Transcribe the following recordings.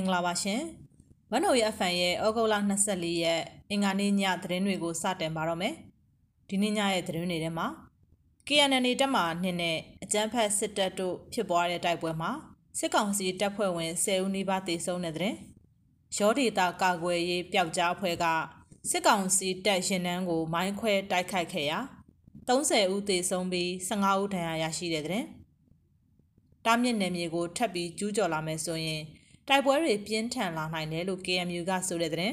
င်္ဂလာပါရှင်။ဝန်တော်ရဲ့ FN ရဲ့ဩဂုတ်လ24ရက်အင်္ဂါနေ့ညသတင်းတွေကိုစတင်ပါတော့မယ်။ဒီနေ့ညရဲ့သတင်းတွေထဲမှာ KNN တက်မှနှစ်နဲ့အကြမ်းဖက်စစ်တပ်တို့ဖြစ်ပွားတဲ့တိုက်ပွဲမှာစစ်ကောင်စီတပ်ဖွဲ့ဝင်10ဦးနီးပါးသေဆုံးတဲ့တဲ့။ရောဒေတာကာကွယ်ရေးပျောက်ကြားအဖွဲ့ကစစ်ကောင်စီတပ်ရင်နှန်းကိုမိုင်းခွဲတိုက်ခိုက်ခဲ့ရာ30ဦးသေဆုံးပြီး15ဦးဒဏ်ရာရရှိတဲ့တဲ့။တားမြစ်နယ်မြေကိုထပ်ပြီးကျူးကျော်လာမယ်ဆိုရင် တိုက်ပွဲတွေပြင်းထန်လာနိုင်တယ်လို့ KMU ကဆိုတဲ့တဲ့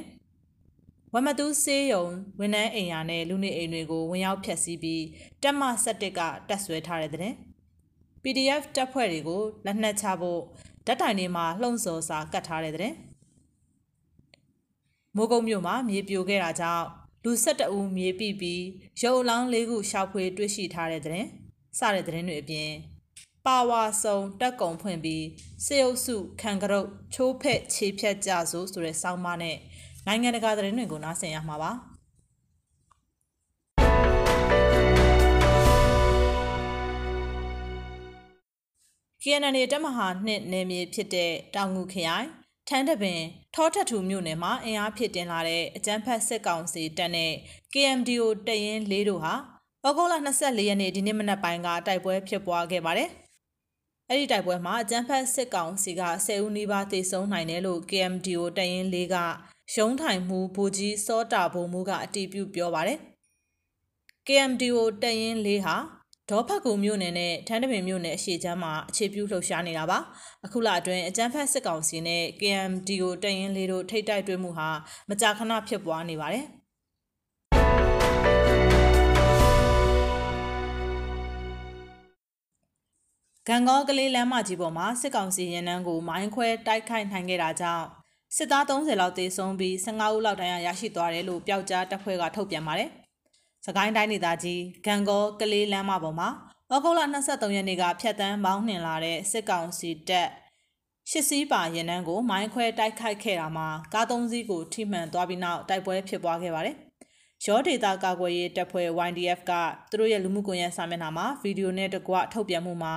ဝမတူးစေးယုံဝန်နှန်းအိမ်ယာနဲ့လူနေအိမ်တွေကိုဝင်ရောက်ဖျက်ဆီးပြီးတက်မ17ကတက်ဆွဲထားတဲ့တဲ့ PDF တပ်ဖွဲ့တွေကိုလက်နက်ချဖို့ဓာတ်တိုင်တွေမှာလှုံ့ဆော်စာကတ်ထားတဲ့တဲ့မိုးကုတ်မြို့မှာမြေပြိုခဲ့တာကြောင့်လူ12ဦးမြေပိပြီးရုပ်အလောင်း၄ခုရှောက်ဖွေတွေ့ရှိထားတဲ့တဲ့စတဲ့တဲ့တွေအပြင် ပါဝါဆုံတက်ကုံဖွင့်ပြီးစေအုပ်စုခံကရုတ်ချိုးဖက်ခြေဖြတ်ကြဆိုဆိုတဲ့စောင်းမနဲ့နိုင်ငံတကာသတင်းတွေကိုနားဆင်ရမှာပါ။ KNN တက်မဟာနှစ်နယ်မြေဖြစ်တဲ့တောင်ငူခရိုင်ထန်းတပင်ထောထထူမြို့နယ်မှာအင်အားဖြစ်တင်လာတဲ့အကြမ်းဖက်စစ်ကောင်စီတပ်နဲ့ KMDO တရင်လေးတို့ဟာဩဂုတ်လ24ရက်နေ့ဒီနေ့မနက်ပိုင်းကတိုက်ပွဲဖြစ်ပွားခဲ့ပါတယ်။ အဲ့ဒီတိုက်ပွဲမှာအကြမ်းဖက်စစ်ကောင်စီက10ဦးနီးပါးသေဆုံးနိုင်တယ်လို့ KMDO တရင်လေးကရုံးထိုင်မှုဘူကြီးစောတာဘုံမှုကအတည်ပြုပြောပါတယ်။ KMDO တရင်လေးဟာဒေါဖက်ကူမြို့နယ်နဲ့ထန်းတပင်မြို့နယ်အရှေ့ချမ်းမှာအခြေပြုလှုပ်ရှားနေတာပါအခုလအတွင်းအကြမ်းဖက်စစ်ကောင်စီနဲ့ KMDO တရင်လေးတို့ထိတ်တိုက်တွေ့မှုဟာမကြာခဏဖြစ်ပွားနေပါတယ် ဂံကောကလေးလမ်းမကြီးပေါ်မှာစစ်ကောင်စီရင်နှန်းကိုမိုင်းခွဲတိုက်ခိုက်နိုင်ခဲ့တာကြောင့်စစ်သား30လောက်သေဆုံးပြီး15ဦးလောက်ဒဏ်ရာရရှိသွားတယ်လို့ပျောက်ကြားတပ်ဖွဲ့ကထုတ်ပြန်ပါတယ်။စကိုင်းတိုင်းဒေသကြီးဂံကောကလေးလမ်းမပေါ်မှာဩဂုတ်လ23ရက်နေ့ကဖျက်တမ်းမောင်းနှင်လာတဲ့စစ်ကောင်စီတပ်ရှစ်စီးပါရင်နှန်းကိုမိုင်းခွဲတိုက်ခိုက်ခဲ့တာမှာကားသုံးစီးကိုထိမှန်သွားပြီးနောက်တိုက်ပွဲဖြစ်ပွားခဲ့ပါတယ်။ရောဒေတာကာကွယ်ရေးတပ်ဖွဲ့ YDF ကသူတို့ရဲ့လူမှုကွန်ရက်စာမျက်နှာမှာဗီဒီယိုနဲ့တကွထုတ်ပြန်မှုမှာ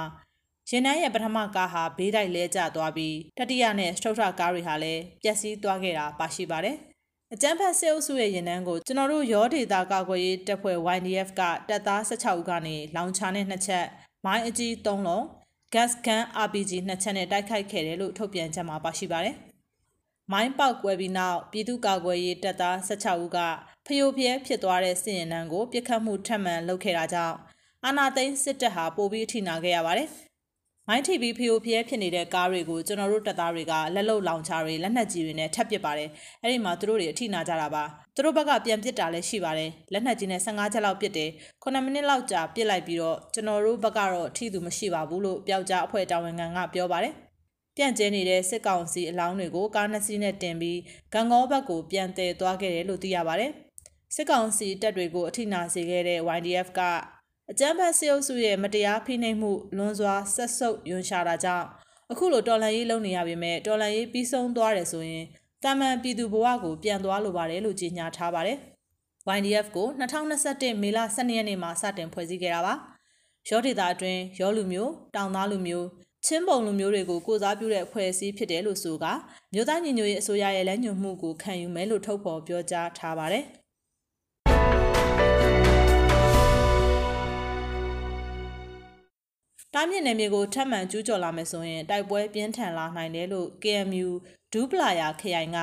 ရင်နှန်းရဲ့ပထမကားဟာဘေးတိုက်လဲကျသွားပြီးတတိယနဲ့စတုထကားတွေဟာလည်းပျက်စီးသွားခဲ့တာပါရှိပါတယ်။အကြမ်းဖက်စစ်အုပ်စုရဲ့ရင်နှန်းကိုကျွန်တော်တို့ရောဒေတာကာကွယ်ရေးတပ်ဖွဲ့ YDF ကတပ်သား16ဦးကနေလောင်ချာနဲ့နှစ်ချက်မိုင်းအကြီး3လုံး gas gun RPG နှစ်ချက်နဲ့တိုက်ခိုက်ခဲ့တယ်လို့ထုတ်ပြန်ချက်မှာပါရှိပါတယ်။မိုင်းပေါက်ကွဲပြီးနောက်ပြည်သူ့ကာကွယ်ရေးတပ်သား16ဦးကဖျို့ဖျဲဖြစ်သွားတဲ့စစ်ရင်နှန်းကိုပြစ်ခတ်မှုထပ်မံလုပ်ခဲ့တာကြောင့်အာနာသိန်းစစ်တပ်ဟာပိုပြီးထိနာခဲ့ရပါတယ်။ မိုင်းထိပြီးဖီယိုဖျဲဖြစ်နေတဲ့ကားတွေကိုကျွန်တော်တို့တပ်သားတွေကလက်လုံလောင်ချတွေလက်နက်ကြီးတွေနဲ့ထပ်ပစ်ပါတယ်အဲ့ဒီမှာသူတို့တွေအထိနာကြတာပါသူတို့ဘက်ကပြန်ပစ်တာလည်းရှိပါတယ်လက်နက်ကြီးနဲ့15ချက်လောက်ပစ်တယ်9မိနစ်လောက်ကြာပစ်လိုက်ပြီးတော့ကျွန်တော်တို့ဘက်ကတော့ထိသူမရှိပါဘူးလို့ပျောက်ကြားအဖွဲ့တာဝန်ခံကပြောပါတယ်ပြန့်ကျဲနေတဲ့စစ်ကောင်စီအလောင်းတွေကိုကားနှစ်စီးနဲ့တင်ပြီးဂံကောဘက်ကိုပြန်တည်သွားခဲ့တယ်လို့သိရပါတယ်စစ်ကောင်စီတပ်တွေကိုအထိနာစေခဲ့တဲ့ YDF က အကြမ်းဖက်စစ်အုပ်စုရဲ့မတရားဖိနှိပ်မှုလွန်စွာဆက်ဆုပ်ယွန်ရှာတာကြောင့်အခုလိုတော်လှန်ရေးလုပ်နေရပေမဲ့တော်လှန်ရေးပြီးဆုံးသွားတယ်ဆိုရင်တာမန်ပြည်သူဘဝကိုပြန်သွားလိုပါတယ်လို့ကြေညာထားပါတယ်။ YDF ကို2021မေလ12ရက်နေ့မှာစတင်ဖွဲ့စည်းခဲ့တာပါ။ရောဒေတာအတွင်းရောလူမျိုးတောင်သားလူမျိုးချင်းပုံလူမျိုးတွေကိုကိုစားပြုတဲ့အဖွဲ့အစည်းဖြစ်တယ်လို့ဆိုကမြို့သားညီညွတ်ရေးအစိုးရရဲ့လက်ညှိုးမှုကိုခံယူမယ်လို့ထုတ်ဖော်ပြောကြားထားပါတယ်။ တားမြစ်နယ်မြေကိုထပ်မံကျူးကျော်လာမယ်ဆိုရင်တိုက်ပွဲပြင်းထန်လာနိုင်တယ်လို့ KMU ဒူးပလာယာခရိုင်က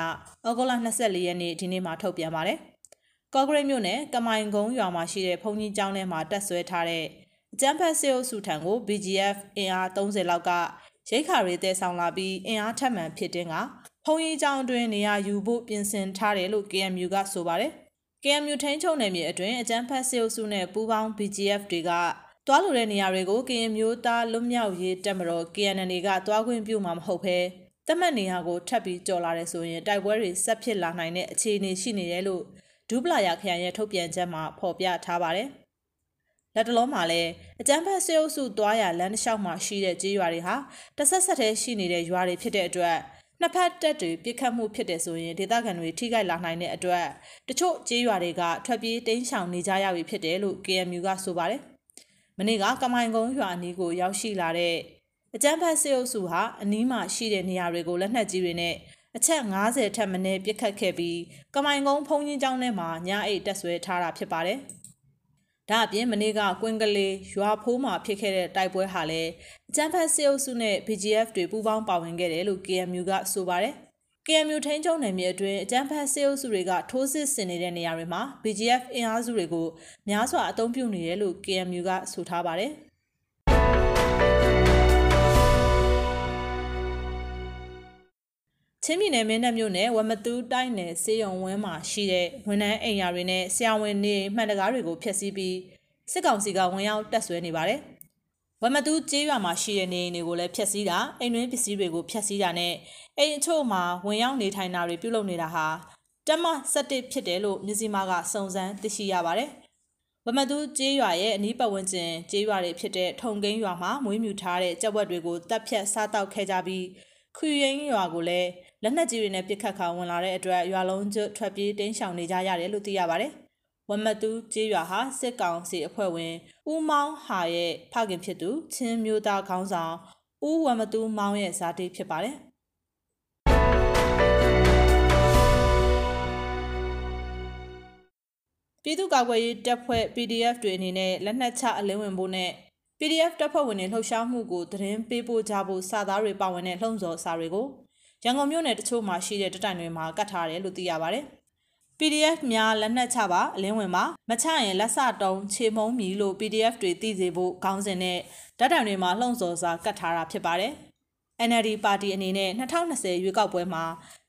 ဩဂုတ်လ24ရက်နေ့ဒီနေ့မှထုတ်ပြန်ပါတယ်။ကော့ဂရိတ်မြို့နယ်ကမိုင်ကုန်းရွာမှာရှိတဲ့ဘုံကြီးကျောင်းထဲမှာတက်ဆွဲထားတဲ့အကြမ်းဖက်စစ်အုပ်စုထံကို BGF အင်အား30လောက်ကရိတ်ခါတွေတဲဆောင်လာပြီးအင်အားထပ်မံဖြစ်တင်းကဘုံကြီးကျောင်းအတွင်းနေရာယူဖို့ပြင်ဆင်ထားတယ်လို့ KMU ကဆိုပါတယ်။ KMU ထိန်းချုပ်နယ်မြေအတွင်းအကြမ်းဖက်စစ်အုပ်စုနဲ့ပူးပေါင်း BGF တွေက တွားလိုတဲ့နေရာတွေကိုကရင်မျိုးသားလွတ်မြောက်ရေးတပ်မတော် KNN ကတွားခွင့်ပြုမှာမဟုတ်ဘဲတတ်မှတ်နေရာကိုထပ်ပြီးကြော်လာတယ်ဆိုရင်တိုက်ပွဲတွေဆက်ဖြစ်လာနိုင်တဲ့အခြေအနေရှိနေတယ်လို့ဒူးပလာယာခရိုင်ရဲ့ထုတ်ပြန်ချက်မှာဖော်ပြထားပါတယ်။လက်တလုံးမှာလည်းအကြမ်းဖက်ဆဲအုပ်စုတွားရလမ်းတစ်လျှောက်မှာရှိတဲ့ကြေးရွာတွေဟာတဆက်ဆက်တည်းရှိနေတဲ့ရွာတွေဖြစ်တဲ့အတွက်နှစ်ဖက်တပ်တွေပြစ်ခတ်မှုဖြစ်တယ်ဆိုရင်ဒေသခံတွေထိခိုက်လာနိုင်တဲ့အတွက်တချို့ကြေးရွာတွေကထွက်ပြေးတိမ်းရှောင်နေကြရပြီဖြစ်တယ်လို့ KMU ကဆိုပါတယ်။ မနေ့ကကမိုင်ကုန်းရွာအနီးကိုရောက်ရှိလာတဲ့အကြမ်းဖက်စစ်အုပ်စုဟာအနီးမှာရှိတဲ့နေရာတွေကိုလက်နက်ကြီးတွေနဲ့အချက်90ထက်မနည်းပြစ်ခတ်ခဲ့ပြီးကမိုင်ကုန်းဖုံကြီးကျောင်းထဲမှာညအိတ်တက်ဆွဲထားတာဖြစ်ပါတယ်။ဒါအပြင်မနေ့ကကွင်းကလေးရွာဖိုးမှာဖြစ်ခဲ့တဲ့တိုက်ပွဲဟာလည်းအကြမ်းဖက်စစ်အုပ်စုနဲ့ BGF တွေပူးပေါင်းပါဝင်ခဲ့တယ်လို့ KMU ကဆိုပါတယ်။ KMU ထိန်းချုပ်နယ်မြေအတွင်းအကြမ်းဖက်စစ်အုပ်စုတွေကထိုးစစ်ဆင်နေတဲ့နေရာတွေမှာ BGF အင်အားစုတွေကိုများစွာအုံပြုနေတယ်လို့ KMU ကဆိုထားပါတယ်။ချင်းပြည်နယ်မင်းတပ်မြို့နယ်ဝမတူးတိုင်းနယ်စေယုံဝင်းမှာရှိတဲ့ဝန်ထမ်းအိမ်ယာတွေနဲ့ဆရာဝန်နေမှန်တကားတွေကိုဖျက်ဆီးပြီးစစ်ကောင်စီကဝန်ရောက်တက်ဆွဲနေပါတယ်။ ဝမတူးကျေးရွာမှာရှိတဲ့နေအိမ်တွေကိုလည်းဖျက်ဆီးတာအိမ်တွင်းပစ္စည်းတွေကိုဖျက်ဆီးတာနဲ့အိမ်အချို့မှာဝန်ရောက်နေထိုင်တာတွေပြုလုပ်နေတာဟာတမ17ဖြစ်တယ်လို့မြစည်းမကစုံစမ်းသိရှိရပါတယ်။ဝမတူးကျေးရွာရဲ့အနီးပတ်ဝန်းကျင်ကျေးရွာတွေဖြစ်တဲ့ထုံကိန်းရွာမှာမွေးမြူထားတဲ့ကြက်ဝက်တွေကိုတပ်ဖြတ်စားတောက်ခဲ့ကြပြီးခွေရင်ရွာကိုလည်းလက်နက်ကြီးတွေနဲ့ပစ်ခတ်ခါဝင်လာတဲ့အတွက်ရွာလုံးကျွတ်ထွက်ပြေးတင်းရှောင်နေကြရတယ်လို့သိရပါတယ်။ ဝမတူးကျေးရွာဟာစစ်ကောင်စီအဖွဲ့ဝင်ဦးမောင်းဟာရဲ့ဖခင်ဖြစ်သူချင်းမျိုးသားခေါင်းဆောင်ဦးဝမတူးမောင်းရဲ့ဇာတိဖြစ်ပါတယ်။ပြည်သူ့ကာကွယ်ရေးတပ်ဖွဲ့ PDF တွေအနေနဲ့လက်နက်ချအလင်းဝင်ဖို့နဲ့ PDF တပ်ဖွဲ့ဝင်တွေလှုပ်ရှားမှုကိုသတင်းပေးပို့ကြဖို့စာသားတွေပါဝင်တဲ့လှုံ့ဆော်စာတွေကိုရန်ကုန်မြို့နယ်တချို့မှာရှိတဲ့တတိုင်တွေမှာကတ်ထားတယ်လို့သိရပါတယ်။ PDF များလက်နက်ချပါအလင်းဝင်ပါမချရင်လက်စတုံးခြေမုံမီလို့ PDF တွေသိစေဖို့ခေါင်းစဉ်နဲ့ဓာတ်တိုင်တွေမှာလှုံ့ဆော်စာကတ်ထားတာဖြစ်ပါတယ်။ NLD ပါတီအနေနဲ့2020ရွေးကောက်ပွဲမှာ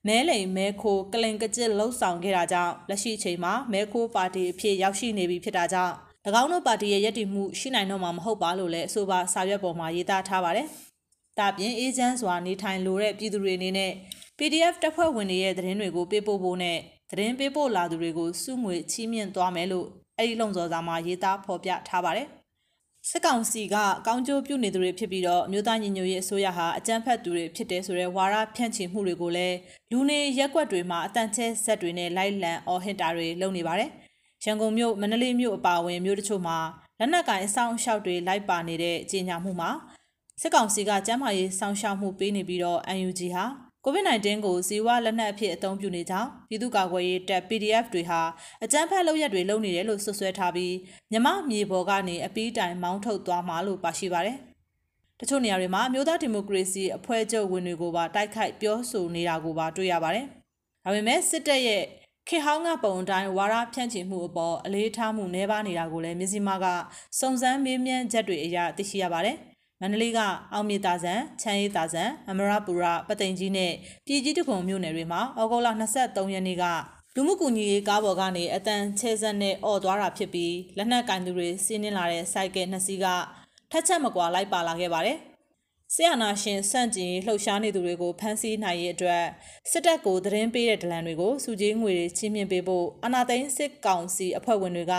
မဲလိမ်မဲခိုးကလင်ကကြစ်လှုပ်ဆောင်ခဲ့တာကြောင့်လက်ရှိအချိန်မှာမဲခိုးပါတီအဖြစ်ရောက်ရှိနေပြီဖြစ်တာကြောင့်၎င်းတို့ပါတီရဲ့ရည်တည်မှုရှိနိုင်တော့မှာမဟုတ်ပါလို့လည်းအဆိုပါစာရွက်ပေါ်မှာရေးသားထားပါတယ်။ဒါပြင်အေဂျင့်စွာနေထိုင်လိုတဲ့ပြည်သူတွေအနေနဲ့ PDF တပ်ဖွဲ့ဝင်တွေရဲ့သတင်းတွေကိုပေးပို့ဖို့နဲ့ သတင်းပေးပို့လာသူတွေကိုစုငွေချီးမြှင့်သွားမယ်လို့အဲ့ဒီလုံစော်စာမှာရေးသားဖော်ပြထားပါတယ်။စစ်ကောင်စီကကောင်းကျိုးပြုနေသူတွေဖြစ်ပြီးတော့မြို့သားညီညွတ်ရေးအစိုးရဟာအကြမ်းဖက်သူတွေဖြစ်တဲ့ဆိုတဲ့ဝါရဖြန့်ချီမှုတွေကိုလည်းလူနေရက်ွက်တွေမှာအတန်ချဲဆက်တွေနဲ့လိုက်လံအော်ဟစ်တာတွေလုပ်နေပါတယ်။ရန်ကုန်မြို့မန္တလေးမြို့အပါအဝင်မြို့တချို့မှာလက်နက်ကင်အဆောင်အရှောက်တွေလိုက်ပါနေတဲ့ကြေညာမှုမှာစစ်ကောင်စီကကျန်းမာရေးစောင့်ရှောက်မှုပေးနေပြီးတော့ UNG ဟာ COVID-19 ကိုဇီဝလက်နက်အဖြစ်အသုံးပြုနေကြောင်းပြည်သူ့ကာကွယ်ရေးတပ် PDF တွေဟာအကြမ်းဖက်လုပ်ရက်တွေလုပ်နေတယ်လို့ဆွဆွဲထားပြီးမြမမြေပေါ်ကနေအပီးတိုင်မောင်းထုတ်သွားမှာလို့ပါရှိပါတယ်။တချို့နေရာတွေမှာမျိုးသားဒီမိုကရေစီအဖွဲ့ချုပ်ဝင်တွေကိုပါတိုက်ခိုက်ပြောဆိုနေတာကိုပါတွေ့ရပါတယ်။ဒါပေမဲ့စစ်တပ်ရဲ့ခေဟောင်းကပုံတိုင်းဝါရဖြန့်ချီမှုအပေါ်အလေးထားမှုနှဲပါနေတာကိုလည်းမြစည်းမကစုံစမ်းမေးမြန်းချက်တွေအရသိရှိရပါတယ်။ မန္တလေးကအောင်မြေတာဆန်ချမ်းရီတာဆန်အမရပူရပသိမ်ကြီးနဲ့ပြည်ကြီးတခုံမြို့နယ်တွေမှာဩဂုတ်လ23ရက်နေ့ကလူမှုကူညီရေးကားပေါ်ကနေအတန်ချဲဆက်နဲ့អော်သွားတာဖြစ်ပြီးလက်နက်ကင်သူတွေစီးနင်းလာတဲ့စိုက်ကယ်နှစ်စီးကထက်ချက်မကွာလိုက်ပါလာခဲ့ပါတယ် ဆီယနာရှင်စန့်ကျင်လှုပ်ရှားနေသူတွေကိုဖမ်းဆီးနိုင်ရေးအတွက်စစ်တပ်ကိုသတင်းပေးတဲ့ဒလန်တွေကိုစုကြီးငွေတွေချင်းမြင့်ပေးဖို့အနာသိန်းစစ်ကောင်စီအဖွဲ့ဝင်တွေက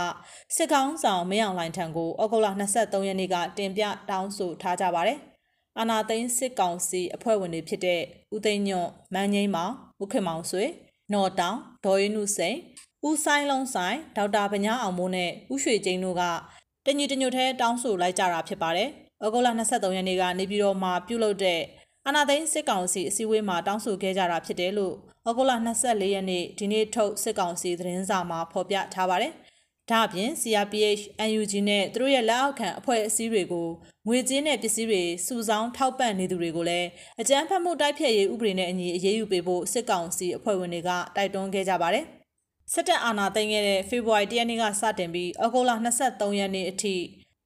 စစ်ကောင်ဆောင်မင်းအောင်လှိုင်ထံကိုဩဂုတ်လ23ရက်နေ့ကတင်ပြတောင်းဆိုထားကြပါတယ်။အနာသိန်းစစ်ကောင်စီအဖွဲ့ဝင်တွေဖြစ်တဲ့ဦးသိန်းညွန့်မန်းငိမ့်မောင်ဦးခင်မောင်ဆွေနော်တောင်ဒေါ်ရင်းနုစိန်ဦးဆိုင်လုံးဆိုင်ဒေါက်တာဗညာအောင်မိုးနဲ့ဦးရွှေကျင်းတို့ကတညီတညွတ်ထဲတောင်းဆိုလိုက်ကြတာဖြစ်ပါတယ်။ ဩဂုတ်လ23ရက်နေ့ကနေပြည်တော်မှာပြုလုပ်တဲ့အာနာသိန်းစစ်ကောင်စီအစည်းအဝေးမှာတောင်းဆိုခဲ့ကြတာဖြစ်တယ်လို့ဩဂုတ်လ24ရက်နေ့ဒီနေ့ထုတ်စစ်ကောင်စီသတင်းစာမှာဖော်ပြထားပါတယ်။ဒါ့အပြင် CRPH NUG နဲ့သူတို့ရဲ့လက်အောက်ခံအဖွဲ့အစည်းတွေကိုငွေကြေးနဲ့ပစ္စည်းတွေစုဆောင်းထောက်ပံ့နေသူတွေကိုလည်းအကြမ်းဖက်မှုတိုက်ဖျက်ရေးဥပဒေနဲ့အညီအရေးယူပေးဖို့စစ်ကောင်စီအဖွဲ့ဝင်တွေကတိုက်တွန်းခဲ့ကြပါတယ်။စစ်တပ်အာဏာသိမ်းခဲ့တဲ့ဖေဖော်ဝါရီလရက်နေ့ကစတင်ပြီးဩဂုတ်လ23ရက်နေ့အထိ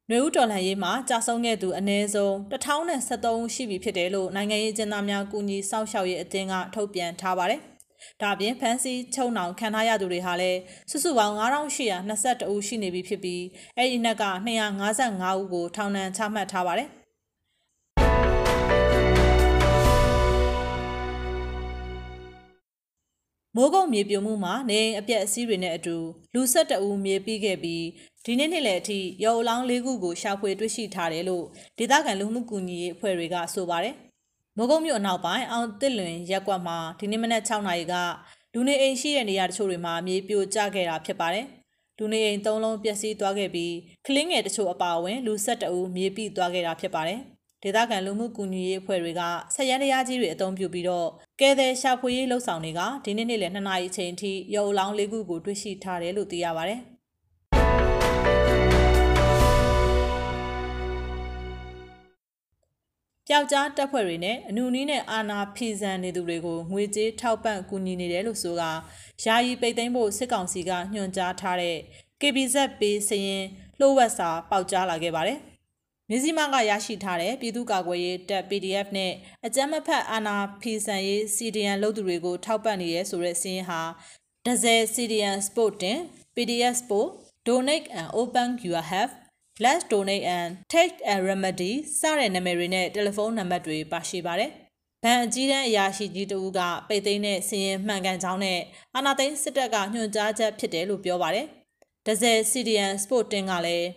နွေဦးတော်လှန်ရေးမှာကြာဆုံးခဲ့သူအနည်းဆုံး1073ဦးရှိပြီဖြစ်တယ်လို့နိုင်ငံရေးကျင်းသားများကူညီစောင့်ရှောက်ရေးအသင်းကထုတ်ပြန်ထားပါတယ်။ဒါပြင်ဖန်စီချုံနောင်ခံထားရသူတွေဟာလည်းစုစုပေါင်း9822ဦးရှိနေပြီဖြစ်ပြီးအဲ့ဒီနှက်က255ဦးကိုထောင်ဒဏ်ချမှတ်ထားပါတယ်။မိုးကုတ်မြေပြိုမှုမှာနေအပြက်အစည်းတွေနဲ့အတူလူ၁၁ဦးမြေပြီးခဲ့ပြီး ဒီနေ့နေ့လယ်အထိရုံအလောင်း၄ခုကိုရှာဖွေတွေ့ရှိထားတယ်လို့ဒေသခံလူမှုကူညီရေးအဖွဲ့တွေကဆိုပါတယ်။မိုးကုတ်မြို့အနောက်ပိုင်းအောင်တစ်လွင်ရက်ကွက်မှာဒီနေ့မနက်6နာရီကလူနေအိမ်ရှိတဲ့နေရာတချို့တွေမှာမြေပြိုကျခဲ့တာဖြစ်ပါတယ်။လူနေအိမ်၃လုံးပျက်စီးသွားခဲ့ပြီးကလင်းငယ်တချို့အပါအဝင်လူ၁၁ဦးမြေပိသွားခဲ့တာဖြစ်ပါတယ်။ဒေသခံလူမှုကူညီရေးအဖွဲ့တွေကဆက်ရန်တရားကြီးတွေအုံပြုပြီးတော့ကဲတဲ့ရှာဖွေရေးလှုပ်ဆောင်တွေကဒီနေ့နေ့လယ်2နာရီအချိန်အထိရုပ်အလောင်းလေးခုကိုတွေ့ရှိထားတယ်လို့သိရပါဗျ။ ပျောက်ကြားတပ်ဖွဲ့တွေနဲ့အနုနီးနဲ့အာနာဖီဇန်နေသူတွေကိုငွေကြေးထောက်ပံ့ကူညီနေတယ်လို့ဆိုကယာယီပိတ်သိမ်းဖို့စစ်ကောင်စီကညွှန်ကြားထားတဲ့ KBZ ပေးစရင်လှုပ်ဝက်စာပေါက်ကြားလာခဲ့ပါတယ်။မြစည်းမကရရှိထားတဲ့ပြည်သူ့ကာကွယ်ရေးတပ် PDF နဲ့အကြမ်းမဖက်အာနာဖီဆန်ရေး CDN လုပ်သူတွေကိုထောက်ပံ့နေရဲဆိုတဲ့စင်းဟာဒဇယ် CDN Sport တင် PDF Sport Donate and Open Your Have Let's Donate and Take a Remedy စတဲ့နာမည်တွေနဲ့တယ်လီဖုန်းနံပါတ်တွေပါရှိပါတယ်။ဗန်အကြီးတန်းအရာရှိကြီးတဦးကပိတ်သိမ်းတဲ့စီရင်မှန်ကန်ကြောင်းနဲ့အာနာသိန်းစစ်တပ်ကညွှန်ကြားချက်ဖြစ်တယ်လို့ပြောပါတယ်။ဒဇယ် CDN Sport တင်ကလည်း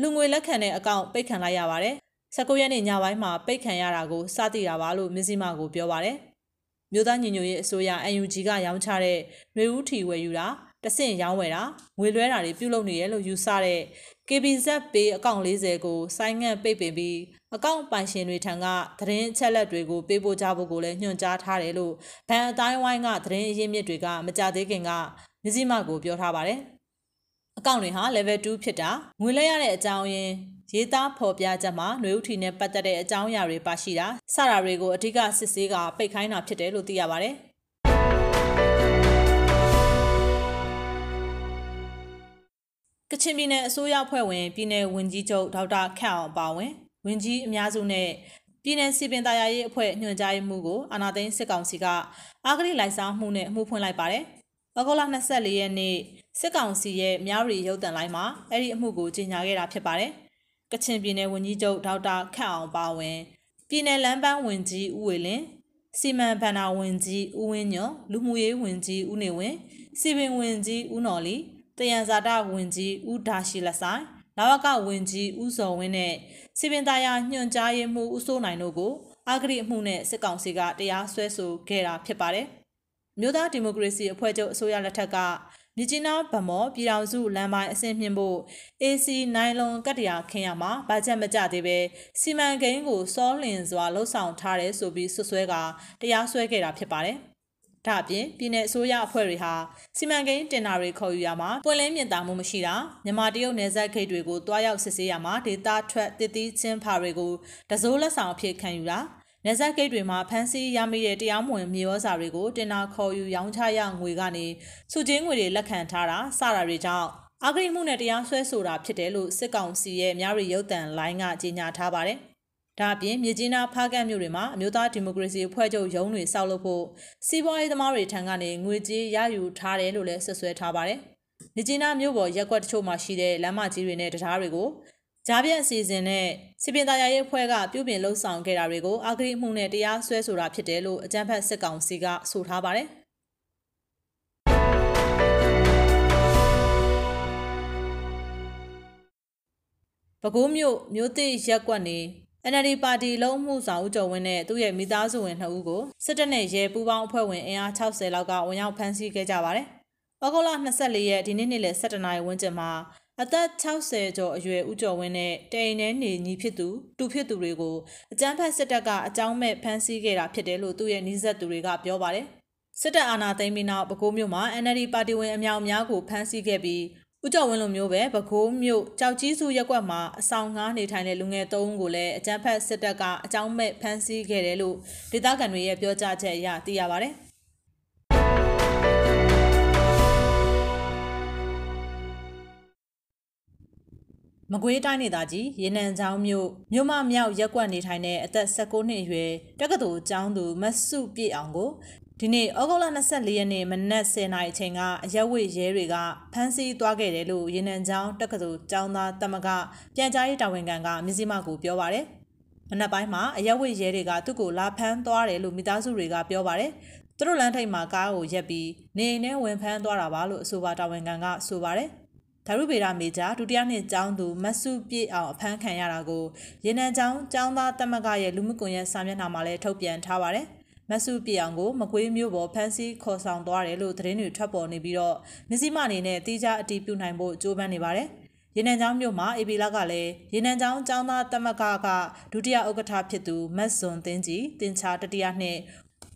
လူငွေလက်ခံတဲ့အကောင့်ပိတ်ခံလိုက်ရပါတယ်။19ရက်နေ့ညပိုင်းမှာပိတ်ခံရတာကိုစသိတာပါလို့မစ္စည်းမကိုပြောပါတယ်။မြို့သားညီညွတ်ရေးအစိုးရ UNG ကရောင်းချတဲ့ຫນွေဦးထီဝယ်ယူတာတဆင့်ရောင်းဝယ်တာငွေလွှဲတာတွေပြုလုပ်နေရလို့ယူဆတဲ့ KBZ ပေးအကောင့်40ကိုဆိုင်းငံ့ပိတ်ပင်ပြီးအကောင့်ပိုင်ရှင်တွေထံကသတင်းအချက်လက်တွေကိုပေးပို့ကြဖို့ကိုလည်းညွှန်ကြားထားတယ်လို့ဗန်အတိုင်းဝိုင်းကသတင်းအရင်းမြစ်တွေကမကြသေးခင်ကမြစည်းမကိုပြောထားပါတယ်။အကောင့်တွေဟာ level 2ဖြစ်တာငွေလဲရတဲ့အကြောင်းရင်းရေးသားဖော်ပြချက်မှာຫນွေဥထီနဲ့ပတ်သက်တဲ့အကြောင်းအရာတွေပါရှိတာစတာတွေကိုအဓိကစစ်ဆေးကပိတ်ခိုင်းတာဖြစ်တယ်လို့သိရပါတယ် ကချင်ပြည်နယ်အစိုးရဖွဲ့ဝင်ပြည်နယ်ဝန်ကြီးချုပ်ဒေါက်တာခန့်အောင်ပါဝင်ဝန်ကြီးအများစုနဲ့ပြည်내စီပင်တရားရေးအဖွဲ့ညွှန်ကြားရေးမှူးကိုအာနာသိန်းစစ်ကောင်စီကအာဂရိလိုက်စားမှုနဲ့အမှုဖွင့်လိုက်ပါတယ်။။ဩဂုတ်လ24ရက်နေ့စစ်ကောင်စီရဲ့မြရီရုပ်တံလိုင်းမှာအဲ့ဒီအမှုကိုကြီးညာခဲ့တာဖြစ်ပါတယ်။ကချင်ပြည်နယ်ဝန်ကြီးချုပ်ဒေါက်တာခန့်အောင်ပါဝင်ပြည်နယ်လမ်းပန်းဝန်ကြီးဦးဝေလင်းစီမံဘဏ္ဍာဝန်ကြီးဦးဝင်းညော်လူမှုရေးဝန်ကြီးဦးနေဝင်းစီပင်ဝန်ကြီးဦးနော်လီ တယံဇာတဝန်ကြီးဦးဒါရှိလက်ဆိုင်လာဝကဝန်ကြီးဦးစော်ဝင်းနဲ့စီပင်သားရညွှန်ကြားရေးမှူးဦးစိုးနိုင်တို့ကိုအာဂရိအမှုနဲ့စစ်ကောင်စီကတရားစွဲဆိုခဲ့တာဖြစ်ပါတယ်။မြို့သားဒီမိုကရေစီအဖွဲ့ချုပ်အစိုးရလက်ထက်ကမြကြီးနားဗမော်ပြည်တော်စုလမ်းပိုင်းအဆင့်မြင့်ဖို့ AC နိုင်လွန်ကတ္တရာခင်းရမှာဘာချက်မကြသေးပဲစီမံကိန်းကိုစောလင်စွာလှုပ်ဆောင်ထားတယ်ဆိုပြီးဆွဆွဲကတရားစွဲခဲ့တာဖြစ်ပါတယ်။ ဒါအပြင်ပြည်내အစိုးရအဖွဲ့တွေဟာစီမံကိန်းတင်တာတွေခေါ်ယူရမှာပွင့်လင်းမြင်သာမှုမရှိတာမြန်မာတရုတ်နယ်စပ်ဂိတ်တွေကိုတွားရောက်စစ်ဆေးရမှာဒေတာထွက်တည်တည်ချင်းဖာတွေကိုတစိုးလက်ဆောင်အဖြစ်ခံယူတာနေဆက်ဂိတ်တွေမှာဖမ်းဆီးရမိတဲ့တရားမဝင်မြေဩဇာတွေကိုတင်နာခေါ်ယူရောင်းချရငွေကနေစုချင်းငွေတွေလက်ခံထားတာစတာတွေကြောင့်အဂရိမှုနဲ့တရားစွဲဆိုတာဖြစ်တယ်လို့စစ်ကောင်စီရဲ့မြရီရုပ်တံလိုင်းကကြေညာထားပါတယ်။ ဒါအပြင်မြေကြီးနားဖားကတ်မြို့တွေမှာအမျိုးသားဒီမိုကရေစီအဖွဲ့ချုပ်ရုံးတွေဆောက်လုပ်ဖို့စီးပွားရေးသမားတွေထံကနေငွေကြေးရယူထားတယ်လို့လည်းဆွဆွဲထားပါတယ်။မြေကြီးနားမြို့ပေါ်ရက်ကွက်တချို့မှာရှိတဲ့လမ်းမကြီးတွေနဲ့တရားတွေကိုကြားပြန့်အစီအစဉ်နဲ့စီပင်သားရေးအဖွဲ့ကပြုပြင်လှုပ်ဆောင်ခဲ့တာတွေကိုအာဂရိမှုနဲ့တရားစွဲဆိုတာဖြစ်တယ်လို့အကြံဖတ်စစ်ကောင်စီကဆိုထားပါတယ်။ပဲခူးမြို့မြို့တိရက်ကွက်နေ NLD ပါတီလုံးမှုဆောင်ဦးကျော်ဝင်းနဲ့သူ့ရဲ့မိသားစုဝင်2ဦးကိုစစ်တပ်နဲ့ရဲပူးပေါင်းအဖွဲ့ဝင်အင်အား60လောက်ကဝင်ရောက်ဖမ်းဆီးခဲ့ကြပါတယ်။ဩဂုတ်လ24ရက်ဒီနေ့နေ့လယ်17နာရီဝန်းကျင်မှာအသက်60ကျော်အရွယ်ဦးကျော်ဝင်းနဲ့တိန်နဲ့နေညီဖြစ်သူတူဖြစ်သူတွေကိုအကြမ်းဖက်စစ်တပ်ကအကြောင်းမဲ့ဖမ်းဆီးခဲ့တာဖြစ်တယ်လို့သူ့ရဲ့နှီးဆက်သူတွေကပြောပါတယ်။စစ်တပ်အာဏာသိမ်းပြီးနောက်ပဲခူးမြို့မှာ NLD ပါတီဝင်အများအများကိုဖမ်းဆီးခဲ့ပြီး ဦးကျော်ဝင်းလိုမျိုးပဲပဲခူးမြို့ကြောက်ကြီးစုရက်ကွက်မှာအဆောင်ငားနေထိုင်တဲ့လူငယ်၃ဦးကိုလည်းအကြမ်းဖက်စစ်တပ်ကအကြောင်းမဲ့ဖမ်းဆီးခဲ့တယ်လို့ဒေသခံတွေရဲ့ပြောကြားချက်အရသိရပါတယ်။မကွေးတိုင်းဒေသကြီးရေနံချောင်းမြို့မြို့မမြောက်ရက်ကွက်နေထိုင်တဲ့အသက်16နှစ်အရွယ်တက္ကသိုလ်ကျောင်းသူမဆုပြည့်အောင်ကို ဒီနေ့ဩဂုတ်လ24ရက်နေ့မနက်10:00နာရီအချိန်ကအရက်ဝိရဲတွေကဖမ်းဆီးသွားခဲ့တယ်လို့ရေနံချောင်းတက္ကသိုလ်ကျောင်းသားတမကပြန်ကြားရေးတာဝန်ခံကမြစည်းမကိုပြောပါတယ်။မနက်ပိုင်းမှာအရက်ဝိရဲတွေကသူ့ကိုလာဖမ်းသွားတယ်လို့မိသားစုတွေကပြောပါတယ်။သူတို့လမ်းထိပ်မှာကားကိုရက်ပြီးနေအိမ်ထဲဝင်ဖမ်းသွားတာပါလို့အဆိုပါတာဝန်ခံကဆိုပါတယ်။ဓာရုဗေဒမေဂျာဒုတိယနှစ်ကျောင်းသူမတ်စုပြည့်အောင်အဖမ်းခံရတာကိုရေနံကျောင်းကျောင်းသားတက်မကရဲ့လူမှုကွန်ရက်စာမျက်နှာမှာလည်းထုတ်ပြန်ထားပါတယ်။ မတ်စုပြည့်အောင်ကိုမကွေးမျိုးပေါ်ဖမ်းဆီးခေါ်ဆောင်သွားတယ်လို့သတင်းတွေထွက်ပေါ်နေပြီးတော့မြစည်းမအနေနဲ့တိကျအတည်ပြုနိုင်ဖို့ကြိုးပမ်းနေပါတယ်။ ရေနံချောင်းမြို့မှာအေပီလာကလည်းရေနံချောင်းចောင်းသားတမကကဒုတိယဥက္ကဋ္ဌဖြစ်သူမတ်ဇွန်တင်းကြီးတင်ချာတတိယနှင့်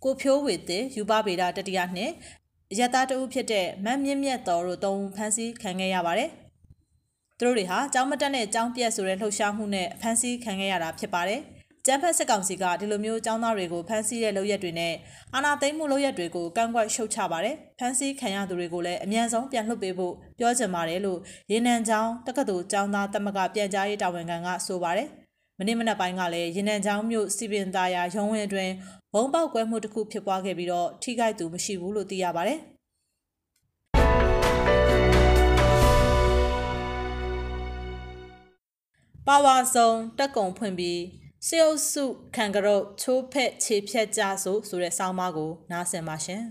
ကိုဖြိုးဝေတဲ့ယူပဗေဒတတိယနှင့်ရတတအုပ်ဖြစ်တဲ့မတ်မြင့်မြတ်တော်တို့တုံးဖမ်းဆီးခံခဲ့ရပါတယ်။သူတို့တွေဟာចောင်းမတက်နဲ့ចောင်းပြက်ဆိုတဲ့လှုပ်ရှားမှုနဲ့ဖမ်းဆီးခံခဲ့ရတာဖြစ်ပါတယ်။ ကျန်းဖက်စစ်ကောင်စီကဒီလိုမျိုးចောင်းသားတွေကိုဖမ်းဆီးတဲ့လုပ်ရက်တွေနဲ့အာဏာသိမ်းမှုလုပ်ရက်တွေကိုကန့်ကွက်ရှုတ်ချပါတယ်။ဖမ်းဆီးခံရသူတွေကိုလည်းအမြန်ဆုံးပြန်လွှတ်ပေးဖို့ပြောချင်ပါတယ်လို့ရေနံချောင်းတက္ကသိုလ်ចောင်းသားတမကပြန်ကြားရေးတာဝန်ခံကဆိုပါတယ်။မနေ့မနက်ပိုင်းကလည်းရေနံချောင်းမြို့စီပင်သားရရုံးဝင်းအတွင်းဘုံပေါက်ကွဲမှုတစ်ခုဖြစ်ပွားခဲ့ပြီးတော့ထိခိုက်သူမရှိဘူးလို့သိရပါတယ်။ပါဝါဆောင်တက်ကုံဖွင့်ပြီး စေအုပ်စုခံကြတော့ချိုးဖက်ခြေဖြတ်ကြဆိုဆိုတဲ့ဆောင်းပါးကိုနားဆင်ပါရှင်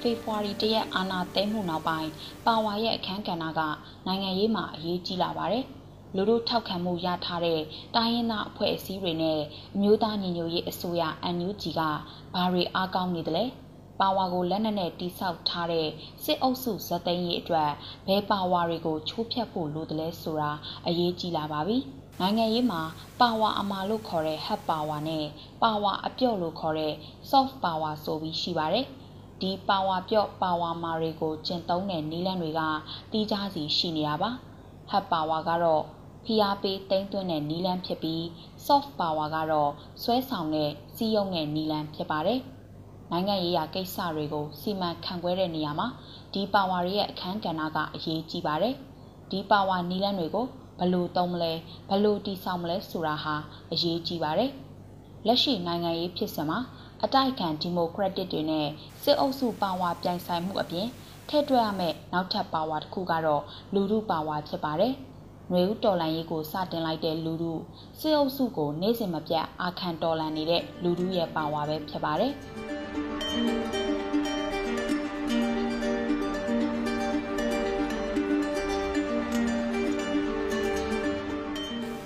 ဖေဖော်ဝါရီတရက်အာဏာသိမ်းမှုနောက်ပိုင်းပါဝါရဲ့အခမ်းကဏ္ဍကနိုင်ငံရေးမှာအရေးကြီးလာပါတယ်။လူတို့ထောက်ခံမှုရထားတဲ့တိုင်းရင်းသားအဖွဲ့အစည်းတွေနဲ့အမျိုးသားညီညွတ်ရေးအစိုးရ NUG ကဘာတွေအားကောင်းနေသလဲ။ ပါဝါကိုလက်နက်နဲ့တိဆောက်ထားတဲ့စစ်အုပ်စုဇက်သိမ်းရေးအတွက်ဘယ်ပါဝါတွေကိုချိုးဖျက်ဖို့လိုသလဲဆိုတာအရေးကြီးလာပါပြီ။နိုင်ငံရေးမှာပါဝါအမာလို့ခေါ်တဲ့ hard power နဲ့ပါဝါအပြော့လို့ခေါ်တဲ့ soft power ဆိုပြီးရှိပါတယ်။ဒီပါဝါပြော့ပါဝါမာတွေကိုကျင့်သုံးတဲ့နည်းလမ်းတွေကတီးခြားစီရှိနေတာပါ။ hard power ကတော့ဖိအားပေးတိမ့်သွင်းတဲ့နီလန်းဖြစ်ပြီး soft power ကတော့ဆွဲဆောင်တဲ့စီးရုံးတဲ့နီလန်းဖြစ်ပါတယ်။ နိုင်ငံရေးရာကိစ္စတွေကို စီမံခန့်ခွဲတဲ့နေရာမှာ ဒီပါဝါရဲ့အခန်းကဏ္ဍက အရေးကြီးပါတယ်။ဒီပါဝါနီလန်းတွေကိုဘလို့သုံးမလဲဘလို့တီဆောင်မလဲဆိုတာဟာ အရေးကြီးပါတယ်။လက်ရှိနိုင်ငံရေးဖြစ်စဉ်မှာ အတိုက်ခံဒီမိုကရက်တစ်တွေနဲ့ စစ်အုပ်စုပါဝါပြိုင်ဆိုင်မှုအပြင် ထည့်တွက်ရမယ့် နောက်ထပ်ပါဝါတစ်ခုကတော့ လူမှုပါဝါဖြစ်ပါတယ်။နှွေဦးတော်လန်ရေးကို စတင်လိုက်တဲ့လူမှုစစ်အုပ်စုကို နေ့စဉ်မပြတ် အာခံတော်လန်နေတဲ့ လူမှုရဲ့ပါဝါပဲဖြစ်ပါတယ်။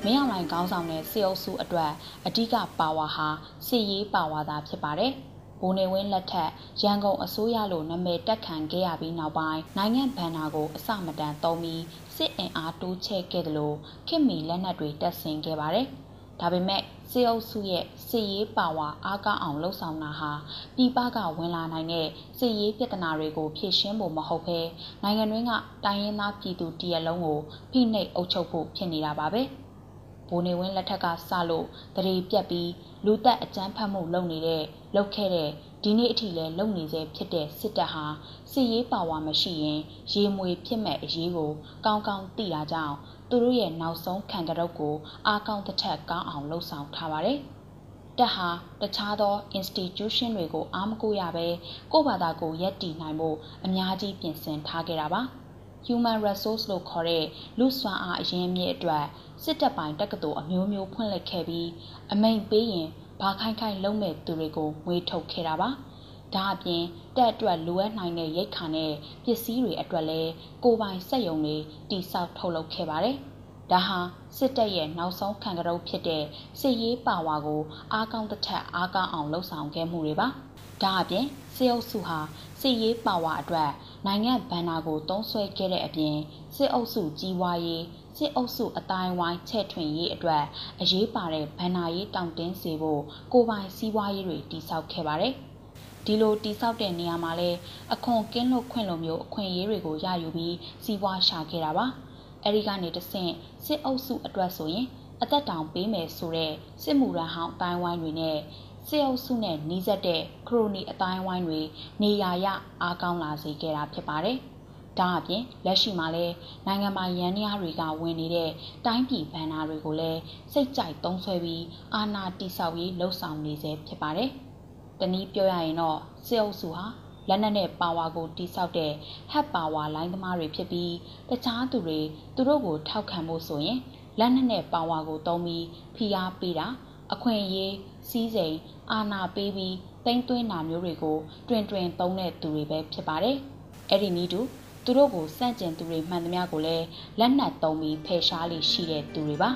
မင်းအောင်လှိုင်ခေါင်းဆောင်တဲ့စစ်အုပ်စုအတွက်အဓိကပါဝါဟာစစ်ရေးပါဝါသာဖြစ်ပါတယ်။ဘိုးနေဝင်းလက်ထက်ရန်ကုန်အစိုးရလိုနာမည်တက်ခံခဲ့ရပြီးနောက်ပိုင်းနိုင်ငံဗန်နာကိုအစမတန်သုံးပြီးစစ်အင်အားတိုးချဲ့ခဲ့တယ်လို့ခင်မီလက်နက်တွေတက်ဆင်ခဲ့ပါတယ်။ ဒါပေမဲ့စစ်အုပ်စုရဲ့စစ်ရေးပါဝါအားကောင်းအောင်လှုံ့ဆော်တာဟာပြည်ပကဝင်လာနိုင်တဲ့စစ်ရေးပြဿနာတွေကိုဖြေရှင်းဖို့မဟုတ်ဘဲနိုင်ငံတွင်းကတိုင်းရင်းသားပြည်သူတရက်လုံးကိုဖိနှိပ်အုပ်ချုပ်ဖို့ဖြစ်နေတာပါပဲ။ဘိုးနေဝင်းလက်ထက်ကစလို့တရေပြက်ပြီးလူသက်အကြမ်းဖက်မှုလုပ်နေတဲ့လုပ်ခဲ့တဲ့ ဒီနေ့အထိလည်းလုပ်နေစေဖြစ်တဲ့စစ်တပ်ဟာစစ်ရေးပါဝါမရှိရင် ရေမွေဖြစ်မဲ့အရေးကို ကောင်းကောင်းသိတာကြောင့်သူတို့ရဲ့နောက်ဆုံးခံကြုပ်ကိုအားကောင်းတစ်ထက်ကောင်းအောင်လှုပ်ဆောင်ထားပါတယ်။တက်ဟာတခြားသော institution တွေကိုအားမကိုရဘဲကိုယ့်ဘာသာကိုယက်တည်နိုင်ဖို့အများကြီးပြင်ဆင်ထားခဲ့တာပါ။ human resource လို့ခေါ်တဲ့လူစွမ်းအားအရင်းအမြစ်အတွက်စစ်တပ်ပိုင်းတက္ကသိုလ်အမျိုးမျိုးဖွင့်လှစ်ခဲ့ပြီးအမိန်ပေးရင် ဘာခိုင်ခိုင်လုံးမဲ့သူတွေကိုငွေထုတ်ခဲ့တာပါ။ဒါအပြင်တက်အတွက်လိုအပ်နိုင်တဲ့ရိတ်ခါနဲ့ပစ္စည်းတွေအတွက်လည်းကိုပိုင်စက်ယုံတွေတိစောက်ထုတ်လုပ်ခဲ့ပါတယ်။ဒါဟာစစ်တပ်ရဲ့နောက်ဆုံးခံကြုပ်ဖြစ်တဲ့စစ်ရေးပါဝါကိုအားကောင်းတစ်ထက်အားကောင်းအောင်လှုံ့ဆော်ခဲ့မှုတွေပါ။ဒါအပြင်စစ်အုပ်စုဟာစစ်ရေးပါဝါအတွက်နိုင်ငံဗန္နာကိုတုံးဆွဲခဲ့တဲ့အပြင်စစ်အုပ်စုကြီးဝါရေး စစ်အုပ်စုအတိုင်းဝိုင်းချဲ့ထွင်ရေးအတွက်အရေးပါတဲ့ဗန္နာရေးတောင့်တင်းစေဖို့ကိုပိုင်စည်းဝါးရေးတွေတိစောက်ခဲ့ပါတယ်။ဒီလိုတိဆောက်တဲ့နေရာမှာလဲအခွန်ကင်းလွတ်ခွင့်လိုမျိုးအခွင့်အရေးတွေကိုရယူပြီးစီးပွားရှာခဲ့တာပါအဲဒီကနေတဆင့်စစ်အုပ်စုအတွက်ဆိုရင်အသက်တောင်ပေးမယ်ဆိုတဲ့စစ်မှုရန်ဟောင်းအတိုင်းဝိုင်းတွေနဲ့စစ်အုပ်စုနဲ့နှီးစပ်တဲ့ခရိုနီအတိုင်းဝိုင်းတွေနေရာရအားကောင်းလာစေခဲ့တာဖြစ်ပါတယ်။ ဒါအပြင်လက်ရှိမှာလည်းနိုင်ငံပိုင်ရန်ရားတွေကဝင်နေတဲ့တိုင်းပြည်ဗန်နာတွေကိုလည်းစိတ်ကြိုက်သုံးဆွဲပြီးအာဏာတိဆောက်ရေးလှုံ့ဆော်နေစေဖြစ်ပါတယ်။တနည်းပြောရရင်တော့စစ်အုပ်စုဟာလက်နက်နဲ့ပါဝါကိုတိဆောက်တဲ့ဟက်ပါဝါလိုင်းသမားတွေဖြစ်ပြီးတခြားသူတွေသူတို့ကိုထောက်ခံဖို့ဆိုရင်လက်နက်နဲ့ပါဝါကိုသုံးပြီးဖိအားပေးတာအခွင့်အရေးစီးစိမ်အာဏာပေးပြီးတိမ့်သွင်းတာမျိုးတွေကိုတွင်တွင်သုံးတဲ့သူတွေပဲဖြစ်ပါတယ်။အဲ့ဒီနည်းတူ သူတို့ကိုစန့်ကျင်သူတွေမှန်သမျှကိုလည်းလက်နက်သုံးပြီးဖယ်ရှားလေရှိတဲ့သူတွေပါ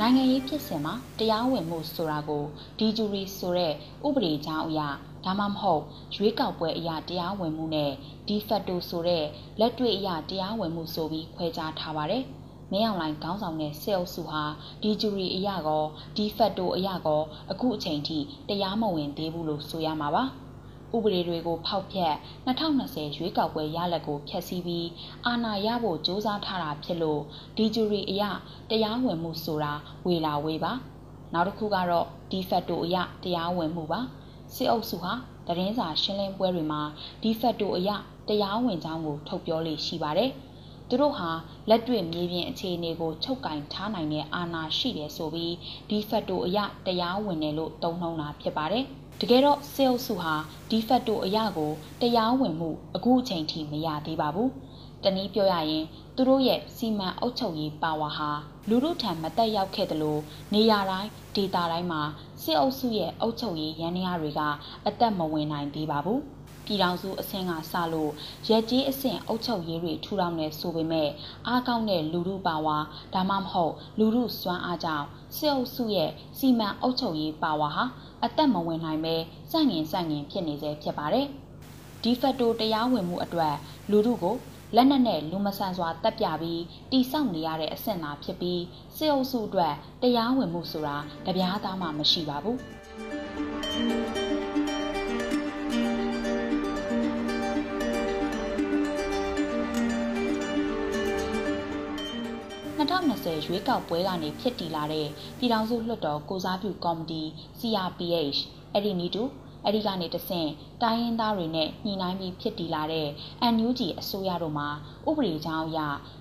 နိုင်ငံရေးဖြစ်စဉ်မှာတရားဝင်မှုဆိုတာကိုဒီဂျူရီဆိုတဲ့ဥပဒေကြောင်းအရာဒါမှမဟုတ်ရွေးကောက်ပွဲအရာတရားဝင်မှုနဲ့ဒီဖက်တိုဆိုတဲ့လက်တွေ့အရာတရားဝင်မှုဆိုပြီးခွဲခြားထားပါတယ်။ မင်းအောင်လှိုင်ခေါင်းဆောင်တဲ့စစ်အုပ်စုဟာဒီဂျူရီအရာကောဒီဖက်တိုအရာကောအခုအချိန်ထိတရားမဝင်သေးဘူးလို့ဆိုရမှာပါဥပဒေတွေကိုဖောက်ဖျက်2020ရွေးကောက်ပွဲရလဒ်ကိုဖျက်ဆီးပြီးအာဏာရဖို့ကြိုးစားထားတာဖြစ်လို့ဒီဂျူရီအရာတရားဝင်မှုဆိုတာဝေလာဝေးပါနောက်တစ်ခုကတော့ဒီဖက်တိုအရာတရားဝင်မှုပါစစ်အုပ်စုဟာတရင်စာရှင်းလင်းပွဲတွေမှာဒီဖက်တိုအရာတရားဝင်ကြောင်းကိုထုတ်ပြောလေရှိပါတယ်။ သူတို့ဟာလက်တွေ့မြေပြင်အခြေအနေကိုချုပ်ကင်ထားနိုင်တဲ့အာဏာရှိတယ်ဆိုပြီးဒီဖက်တိုအရတရားဝင်တယ်လို့သုံးနှုန်းတာဖြစ်ပါတယ်။တကယ်တော့စေအုပ်စုဟာဒီဖက်တိုအရကိုတရားဝင်မှုအခုအချိန်ထိမရသေးပါဘူး။တနည်းပြောရရင်သူတို့ရဲ့စီမံအုပ်ချုပ်ရေးပါဝါဟာလူလူထံမတက်ရောက်ခဲ့တယ်လို့နေရာတိုင်းဒေတာတိုင်းမှာစစ်အုပ်စုရဲ့အုပ်ချုပ်ရေးရန်ရာတွေကအသက်မဝင်နိုင်သေးပါဘူး။ ပြည်ထောင်စုအဆင့်ကစလို့ရက်ကြီးအဆင့်အုပ်ချုပ်ရေးတွေထူထောင်နေဆိုပေမဲ့အားကောင်းတဲ့လူမှုပါဝါဒါမှမဟုတ်လူမှုစွမ်းအားကြောင့်စစ်အုပ်စုရဲ့စီမံအုပ်ချုပ်ရေးပါဝါဟာအသက်မဝင်နိုင်ပဲစန့်ငင်စန့်ငင်ဖြစ်နေစေဖြစ်ပါတယ်။ဒီဖက်တိုတရားဝင်မှုအတွက်လူမှုကိုလက်နက်နဲ့လူမဆန်စွာတပ်ပြပြီးတိစောက်နေရတဲ့အဆင့်သာဖြစ်ပြီးစစ်အုပ်စုအတွက်တရားဝင်မှုဆိုတာတပြားသားမှမရှိပါဘူး။ 2020ရွေးကောက်ပွဲကနေဖြစ်တည်လာတဲ့ပြည်ထောင်စုလွှတ်တော်ကိုစားပြုကော်မတီ CRPH အဲ့ဒီနီတူအဲ့ဒီကနေတဆင့်တိုင်းရင်းသားတွေနဲ့ညှိနှိုင်းပြီးဖြစ်တည်လာတဲ့ NUG အစိုးရတို့မှာဥပဒေကြောင်းအရ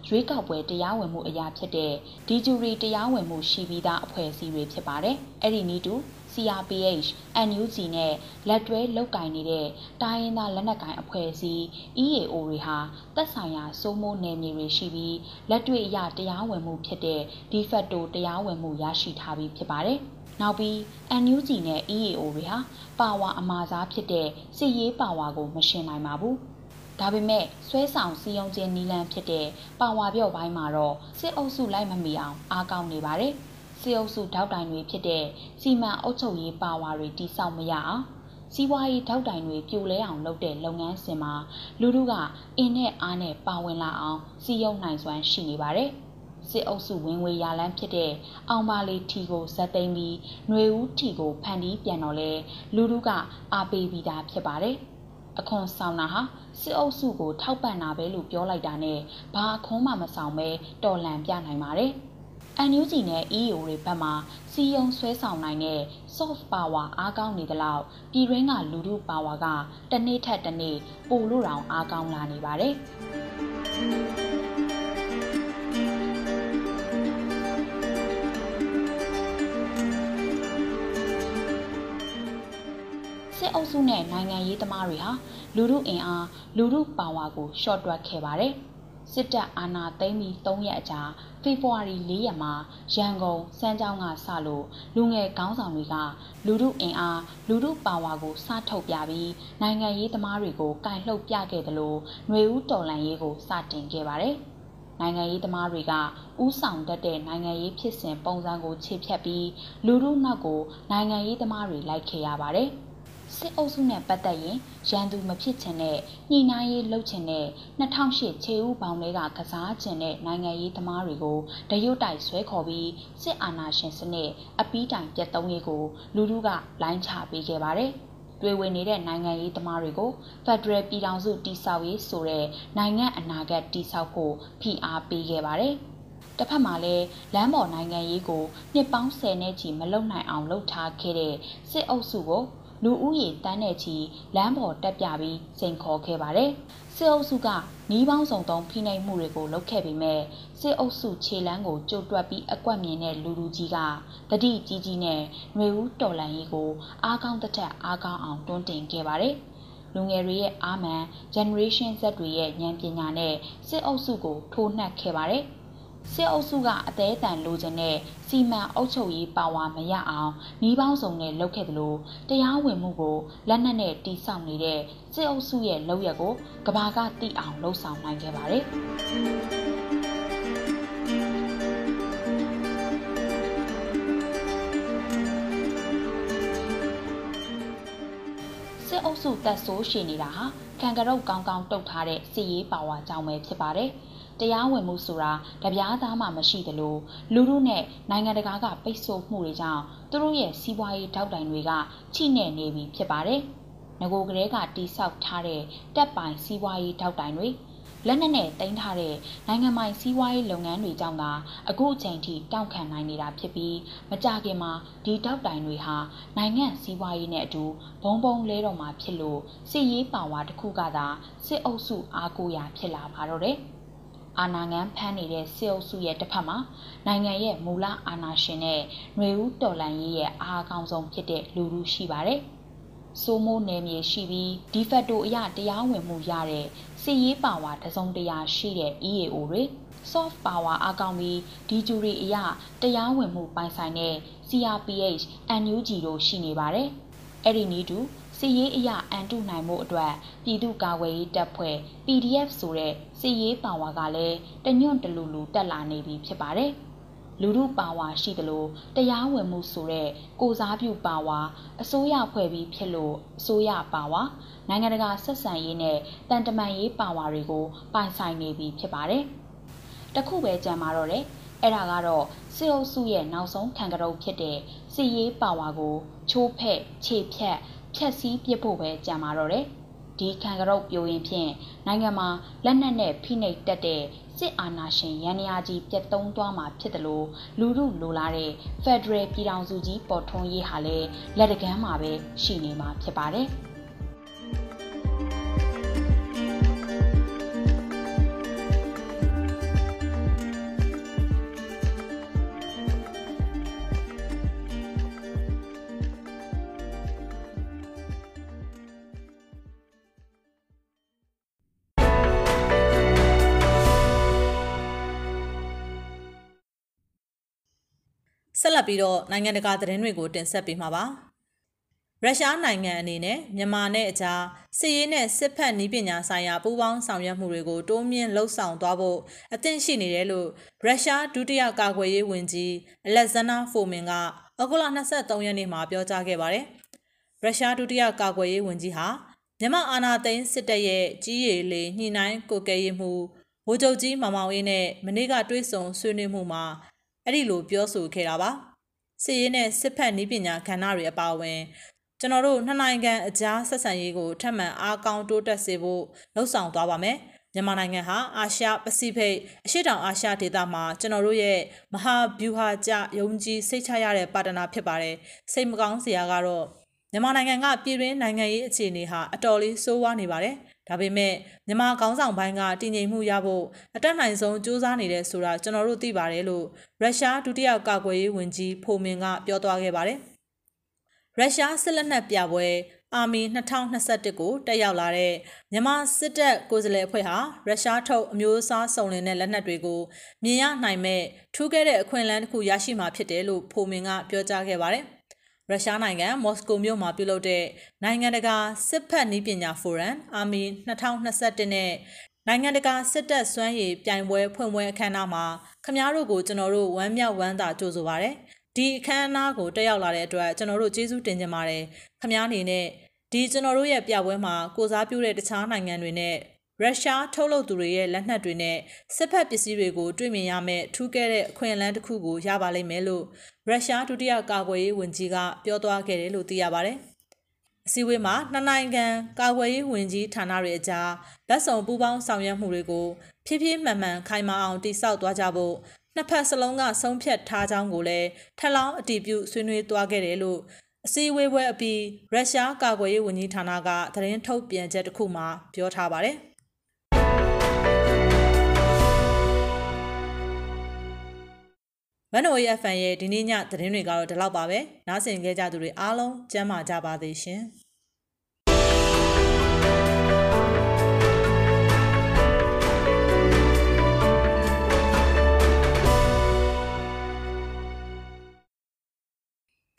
ရွေးကောက်ပွဲတရားဝင်မှုအရာဖြစ်တဲ့ဒီဂျူရီတရားဝင်မှုရှိပြီးသားအဖွဲ့အစည်းတွေဖြစ်ပါတယ်။အဲ့ဒီနီတူ CRPH, NUG နဲ့လက်တွဲလုပ်ကင်နေတဲ့တိုင်းရင်းသားလက်နက်ကိုင်အဖွဲ့အစည်း EAO တွေဟာသက်ဆိုင်ရာစိုးမိုးနယ်မြေတွေရှိပြီးလက်တွေ့အရတရားဝင်မှုဖြစ်တဲ့ de facto တရားဝင်မှုရရှိထားပြီးဖြစ်ပါတယ်။နောက်ပြီး NUG နဲ့ EAO တွေဟာပါဝါအမာစားဖြစ်တဲ့စစ်ရေးပါဝါကို မရှင်နိုင်ပါဘူး။ဒါပေမဲ့ဆွဲဆောင်စီယုံချင်းနီလန်ဖြစ်တဲ့ပါဝါပြော့ပိုင်းမှာတော့စစ်အုပ်စုလိုက်မမီအောင်အားကောင်းနေပါတယ်။ စီအုပ်စုထောက်တိုင်တွေဖြစ်တဲ့စီမံအုပ်ချုပ်ရေးပါဝါတွေတိစောက်မရအောင်စီးပွားရေးထောက်တိုင်တွေပြိုလဲအောင်လုပ်တဲ့လုပ်ငန်းစဉ်မှာလူတို့ကအင်းနဲ့အားနဲ့ပါဝင်လာအောင်စီယုံနိုင်စွမ်းရှိနေပါတယ်။စစ်အုပ်စုဝင်ငွေရလန်းဖြစ်တဲ့အောင်ပါလေးထီကိုဇက်သိမ်းပြီးຫນွေဦးထီကိုဖန်တီးပြန်တော့လဲလူတို့ကအားပေးပြီးသားဖြစ်ပါတယ်။အခွန်ဆောင်တာဟာစစ်အုပ်စုကိုထောက်ပံ့တာပဲလို့ပြောလိုက်တာနဲ့ဘာအခွန်မှမဆောင်ပဲတော်လှန်ပြနိုင်ပါတယ်။ NUG နဲ့ EO တွေဘက်မှစီယုံဆွဲဆောင်နိုင်တဲ့ soft power အားကောင်းနေသလောက်ပြည်ရင်းကလူထု power ကတစ်နေ့ထက်တစ်နေ့ပိုလို့တောင်အားကောင်းလာနေပါတယ်စစ်အုပ်စုနဲ့နိုင်ငံရေးသမားတွေဟာလူထုအင်အားလူထုပါဝါကို short တွက်ခဲ့ပါတယ်။ စစ်တပ်အာဏာသိမ်းပြီး3ရက်အကြာဖေဖော်ဝါရီ4ရက်မှာရန်ကုန်စမ်းကြောင်းကစလို့လူငယ်ခေါင်းဆောင်တွေကလူမှုအင်အားလူမှုပါဝါကိုစထုတ်ပြပြီးနိုင်ငံရေးသမားတွေကိုကင်လှုပ်ပြခဲ့တယ်လို့ຫນွေဦးတော်လန်ရေးကိုစတင်ခဲ့ပါတယ်။နိုင်ငံရေးသမားတွေကဥဆောင်တတ်တဲ့နိုင်ငံရေးဖြစ်စဉ်ပုံစံကိုခြေဖြတ်ပြီးလူမှုနောက်ကိုနိုင်ငံရေးသမားတွေလိုက်ခဲ့ရပါတယ်။ စစ်အုပ်စုနဲ့ပတ်သက်ရင်ရန်သူမဖြစ်ချင်တဲ့ညှိနှိုင်းရေးလုပ်ချင်တဲ့2008ခြေဥပေါင်းတွေကကစားချင်တဲ့နိုင်ငံရေးသမားတွေကိုတရုတ်တိုက်ဆွဲခေါ်ပြီးစစ်အာဏာရှင်စနစ်အပီးတိုင်ပြတ်သုံးရေးကိုလူလူကလိုင်းချပေးခဲ့ပါတယ်။တွေ့ဝင်နေတဲ့နိုင်ငံရေးသမားတွေကိုဖက်ဒရယ်ပြည်ထောင်စုတည်ဆောက်ရေးဆိုတဲ့နိုင်ငံအနာဂတ်တည်ဆောက်ဖို့ဖိအားပေးခဲ့ပါတယ်။တစ်ဖက်မှာလည်းလမ်းပေါ်နိုင်ငံရေးကိုနှစ်ပေါင်း10နဲ့ချီမလုံနိုင်အောင်လှုပ်ထားခဲ့တဲ့စစ်အုပ်စုကို လူဦးရေတန်းနဲ့ချီလမ်းပေါ်တက်ပြပြီးစိန်ခေါ်ခဲ့ပါတယ်။စစ်အုပ်စုကနီးပေါင်းစုံသုံးဖိနှိပ်မှုတွေကိုလုပ်ခဲ့ပေမဲ့စစ်အုပ်စုခြေလန်းကိုကြိုတွက်ပြီးအကွက်မြင်တဲ့လူလူကြီးကတတိကြီးကြီးနဲ့ຫນွေဦးတော်လန်ရေးကိုအားကောင်းတစ်ထက်အားကောင်းအောင်တွန်းတင်ခဲ့ပါတယ်။လူငယ်တွေရဲ့အာမန် generation Z တွေရဲ့ဉာဏ်ပညာနဲ့စစ်အုပ်စုကိုထိုးနှက်ခဲ့ပါတယ်။ စစ်အုပ်စုကအသေးအတန်လိုချင်တဲ့စီမံအုပ်ချုပ်ရေးပါဝါမရအောင်နှီးပေါင်းစုံနဲ့လုပ်ခဲ့သလိုတရားဝင်မှုကိုလက်နက်နဲ့တိစောက်နေတဲ့စစ်အုပ်စုရဲ့လုပ်ရက်ကိုကဘာကတိအောင်လှုံ့ဆော်နိုင်ခဲ့ပါတယ်။စ်အုပ်စုတက်ဆိုးရှိနေတာဟာခံကရုတ်ကောင်းကောင်းတုတ်ထားတဲ့စီရေးပါဝါကြောင့်ပဲဖြစ်ပါတယ်။ တရားဝင်မှုဆိုတာတပြားသားမှမရှိသလိုလူမှုနဲ့နိုင်ငံတကာကပိတ်ဆို့မှုတွေကြောင့်သူတို့ရဲ့စီးပွားရေးထောက်တိုင်တွေကချိနဲ့နေပြီဖြစ်ပါတယ်။ငကိုကလေးကတိဆောက်ထားတဲ့တပ်ပိုင်စီးပွားရေးထောက်တိုင်တွေလက်နက်နဲ့တင်ထားတဲ့နိုင်ငံပိုင်စီးပွားရေးလုပ်ငန်းတွေကြောင့်သာအခုအချိန်ထိတောက်ခံနိုင်နေတာဖြစ်ပြီးမကြခင်မှာဒီတောက်တိုင်တွေဟာနိုင်ငံစီးပွားရေးနဲ့အတူဘုံဘုံလဲတော့မှာဖြစ်လို့စစ်ရေးပါဝါတစ်ခုကသာစစ်အုပ်စုအားကိုးရာဖြစ်လာပါတော့တယ်။ အာဏာငံဖမ်းနေတဲ့စစ်အုပ်စုရဲ့တစ်ဖက်မှာနိုင်ငံရဲ့မူလအာဏာရှင်နဲ့ຫນွေဦးတော်လှန်ရေးရဲ့အားအကောင်းဆုံးဖြစ်တဲ့လူလူရှိပါတယ်။စိုးမိုးနယ်မြေရှိပြီးဒီဖက်တိုအရတရားဝင်မှုရတဲ့စစ်ရေးပါဝါတစုံတရာရှိတဲ့ EAO တွေ soft power အကောင်းပြီးဒီဂျူရီအရတရားဝင်မှုပိုင်ဆိုင်တဲ့ CRPH NUG တို့ရှိနေပါတယ်။ အဲ့ဒီနည်းတူစစ်ရေးအရအန်တုနိုင်မှုအတွက်ပြည်သူ့ကာကွယ်ရေးတပ်ဖွဲ့ PDF ဆိုတဲ့စစ်ရေးပါဝါကလည်းတညွန့်တလူလူတက်လာနေပြီဖြစ်ပါတယ်။လူမှုပါဝါရှိသလိုတရားဝင်မှုဆိုတဲ့ကိုစားပြုပါဝါအစိုးရဖွဲ့ပြီးဖြစ်လို့အစိုးရပါဝါနိုင်ငံတကာဆက်ဆံရေးနဲ့တန်တမာရေးပါဝါတွေကိုပိုင်ဆိုင်နေပြီဖြစ်ပါတယ်။တခုပဲကြံပါတော့တယ်အဲ့ဒါကတော့စစ်အုပ်စုရဲ့နောက်ဆုံးခံကြုပ်ဖြစ်တဲ့ စစ်ရေးပါဝါကိုချိုးဖက်ခြေဖြတ်ဖြက်စီးပစ်ဖို့ပဲကြံပါတော့တယ်ဒီခံကြုပ်ပြိုရင်ဖြင့်နိုင်ငံမှာလက်နက်နဲ့ဖိနှိပ်တက်တဲ့စစ်အာဏာရှင်ရန်ရာကြီးပြတ်သုံးသွားမှာဖြစ်တယ်လို့လူမှုလိုလားတဲ့ Federal ပြည်ထောင်စုကြီးပေါ်ထွန်းရေးဟာလည်းလက်တကမ်းမှာပဲရှိနေမှာဖြစ်ပါတယ်။ ဆက်လက်ပြီးတော့နိုင်ငံတကာသတင်းတွေကိုတင်ဆက်ပေးမှာပါရုရှားနိုင်ငံအနေနဲ့မြန်မာနဲ့အကြားစစ်ရေးနဲ့စစ်ဖက်နည်းပညာဆိုင်ရာပူးပေါင်းဆောင်ရွက်မှုတွေကိုတိုးမြင့်လှုပ်ဆောင်သွားဖို့အသင့်ရှိနေတယ်လို့ရုရှားဒုတိယကာကွယ်ရေးဝန်ကြီးအလက်ဇန္နာဖိုမင်ကဩဂုတ်လ23ရက်နေ့မှာပြောကြားခဲ့ပါတယ်။ရုရှားဒုတိယကာကွယ်ရေးဝန်ကြီးဟာမြန်မာအာဏာသိမ်းစစ်တပ်ရဲ့ကြီးရည်လေညှိနှိုင်းကိုကဲရေးမှုဗိုလ်ချုပ်ကြီးမောင်မောင်အေးနဲ့မနေ့ကတွေ့ဆုံဆွေးနွေးမှုမှာ အဲ့ဒီလိုပြောဆိုခဲ့တာပါစစ်ရေးနဲ့စစ်ဖက်နည်းပညာကဏ္ဍတွေအပါအဝင်ကျွန်တော်တို့နှစ်နိုင်ငံအကြားဆက်ဆံရေးကိုထပ်မံအားကောင်းတိုးတက်စေဖို့လှုံ့ဆော်သွားပါမယ်မြန်မာနိုင်ငံဟာအာရှပစိဖိတ်အရှေ့တောင်အာရှဒေသမှာကျွန်တော်တို့ရဲ့မဟာဗျူဟာကျယုံကြည်စိတ်ချရတဲ့ပါတနာဖြစ်ပါတယ်စိတ်မကောင်းစရာကတော့မြန်မာနိုင်ငံကပြည်တွင်းနိုင်ငံရေးအခြေအနေဟာအတော်လေးဆိုးဝါးနေပါတယ် ဒါပေမဲ့မြန်မာကောင်းဆောင်ပိုင်းကတည်ငြိမ်မှုရဖို့အတက်နိုင်ဆုံးစူးစမ်းနေတယ်ဆိုတာကျွန်တော်တို့သိပါတယ်လို့ရုရှားဒုတိယကာကွယ်ရေးဝန်ကြီးဖိုမင်ကပြောသွားခဲ့ပါတယ်။ရုရှားစစ်လက်နက်ပြပွဲအာမီ2021ကိုတက်ရောက်လာတဲ့မြန်မာစစ်တပ်ကိုယ်စားလှယ်အဖွဲ့ဟာရုရှားထုတ်အမျိုးအစားစုံလင်တဲ့လက်နက်တွေကိုမြင်ရနိုင်မဲ့ထူးခဲ့တဲ့အခွင့်အလမ်းတစ်ခုရရှိမှာဖြစ်တယ်လို့ဖိုမင်ကပြောကြားခဲ့ပါတယ်။ ရုရှားနိုင်ငံမော်စကိုမြို့မှာပြုလုပ်တဲ့နိုင်ငံတကာစစ်ဖက်နည်းပညာဖိုရမ်အာမီ2021နဲ့နိုင်ငံတကာစစ်တပ်စွမ်းရည်ပြိုင်ပွဲဖွင့်ပွဲအခမ်းအနားမှာခမားတို့ကိုကျွန်တော်တို့ဝမ်းမြောက်ဝမ်းသာကြိုဆိုပါရစေ။ဒီအခမ်းအနားကိုတက်ရောက်လာတဲ့အတွက်ကျွန်တော်တို့ကျေးဇူးတင်ကြပါတယ်။ခမားအနေနဲ့ဒီကျွန်တော်တို့ရဲ့ပြပွဲမှာကိုစားပြုတဲ့တခြားနိုင်ငံတွေနဲ့ ရုရှားထုတ်လုပ်သူတွေရဲ့လက်နက်တွေနဲ့စစ်ဖက်ပစ္စည်းတွေကိုတွေ့မြင်ရမယ့်ထူးကဲတဲ့အခွင့်အလမ်းတစ်ခုကိုရပါလိမ့်မယ်လို့ရုရှားဒုတိယကာကွယ်ရေးဝန်ကြီးကပြောသွားခဲ့တယ်လို့သိရပါတယ်။အစည်းအဝေးမှာနှစ်နိုင်ငံကာကွယ်ရေးဝန်ကြီးဌာနတွေအကြားဗတ်စုံပူးပေါင်းဆောင်ရွက်မှုတွေကိုဖြည်းဖြည်းမှန်မှန်ခိုင်မာအောင်တည်ဆောက်သွားကြဖို့နှစ်ဖက်စလုံးကဆုံးဖြတ်ထားကြောင်းကိုလည်းထပ်လောင်းအတည်ပြုဆွေးနွေးသွားခဲ့တယ်လို့အစည်းအဝေးပွဲအပြီးရုရှားကာကွယ်ရေးဝန်ကြီးဌာနကသတင်းထုတ်ပြန်ချက်တစ်ခုမှာပြောထားပါတယ်။ မန်နို AFN ရဲ့ဒီနေ့ညသတင်းတွေကတော့ဒီလောက်ပါပဲနားဆင်ကြကြသူတွေအားလုံးကျမ်းမာကြပါသေးရှင်။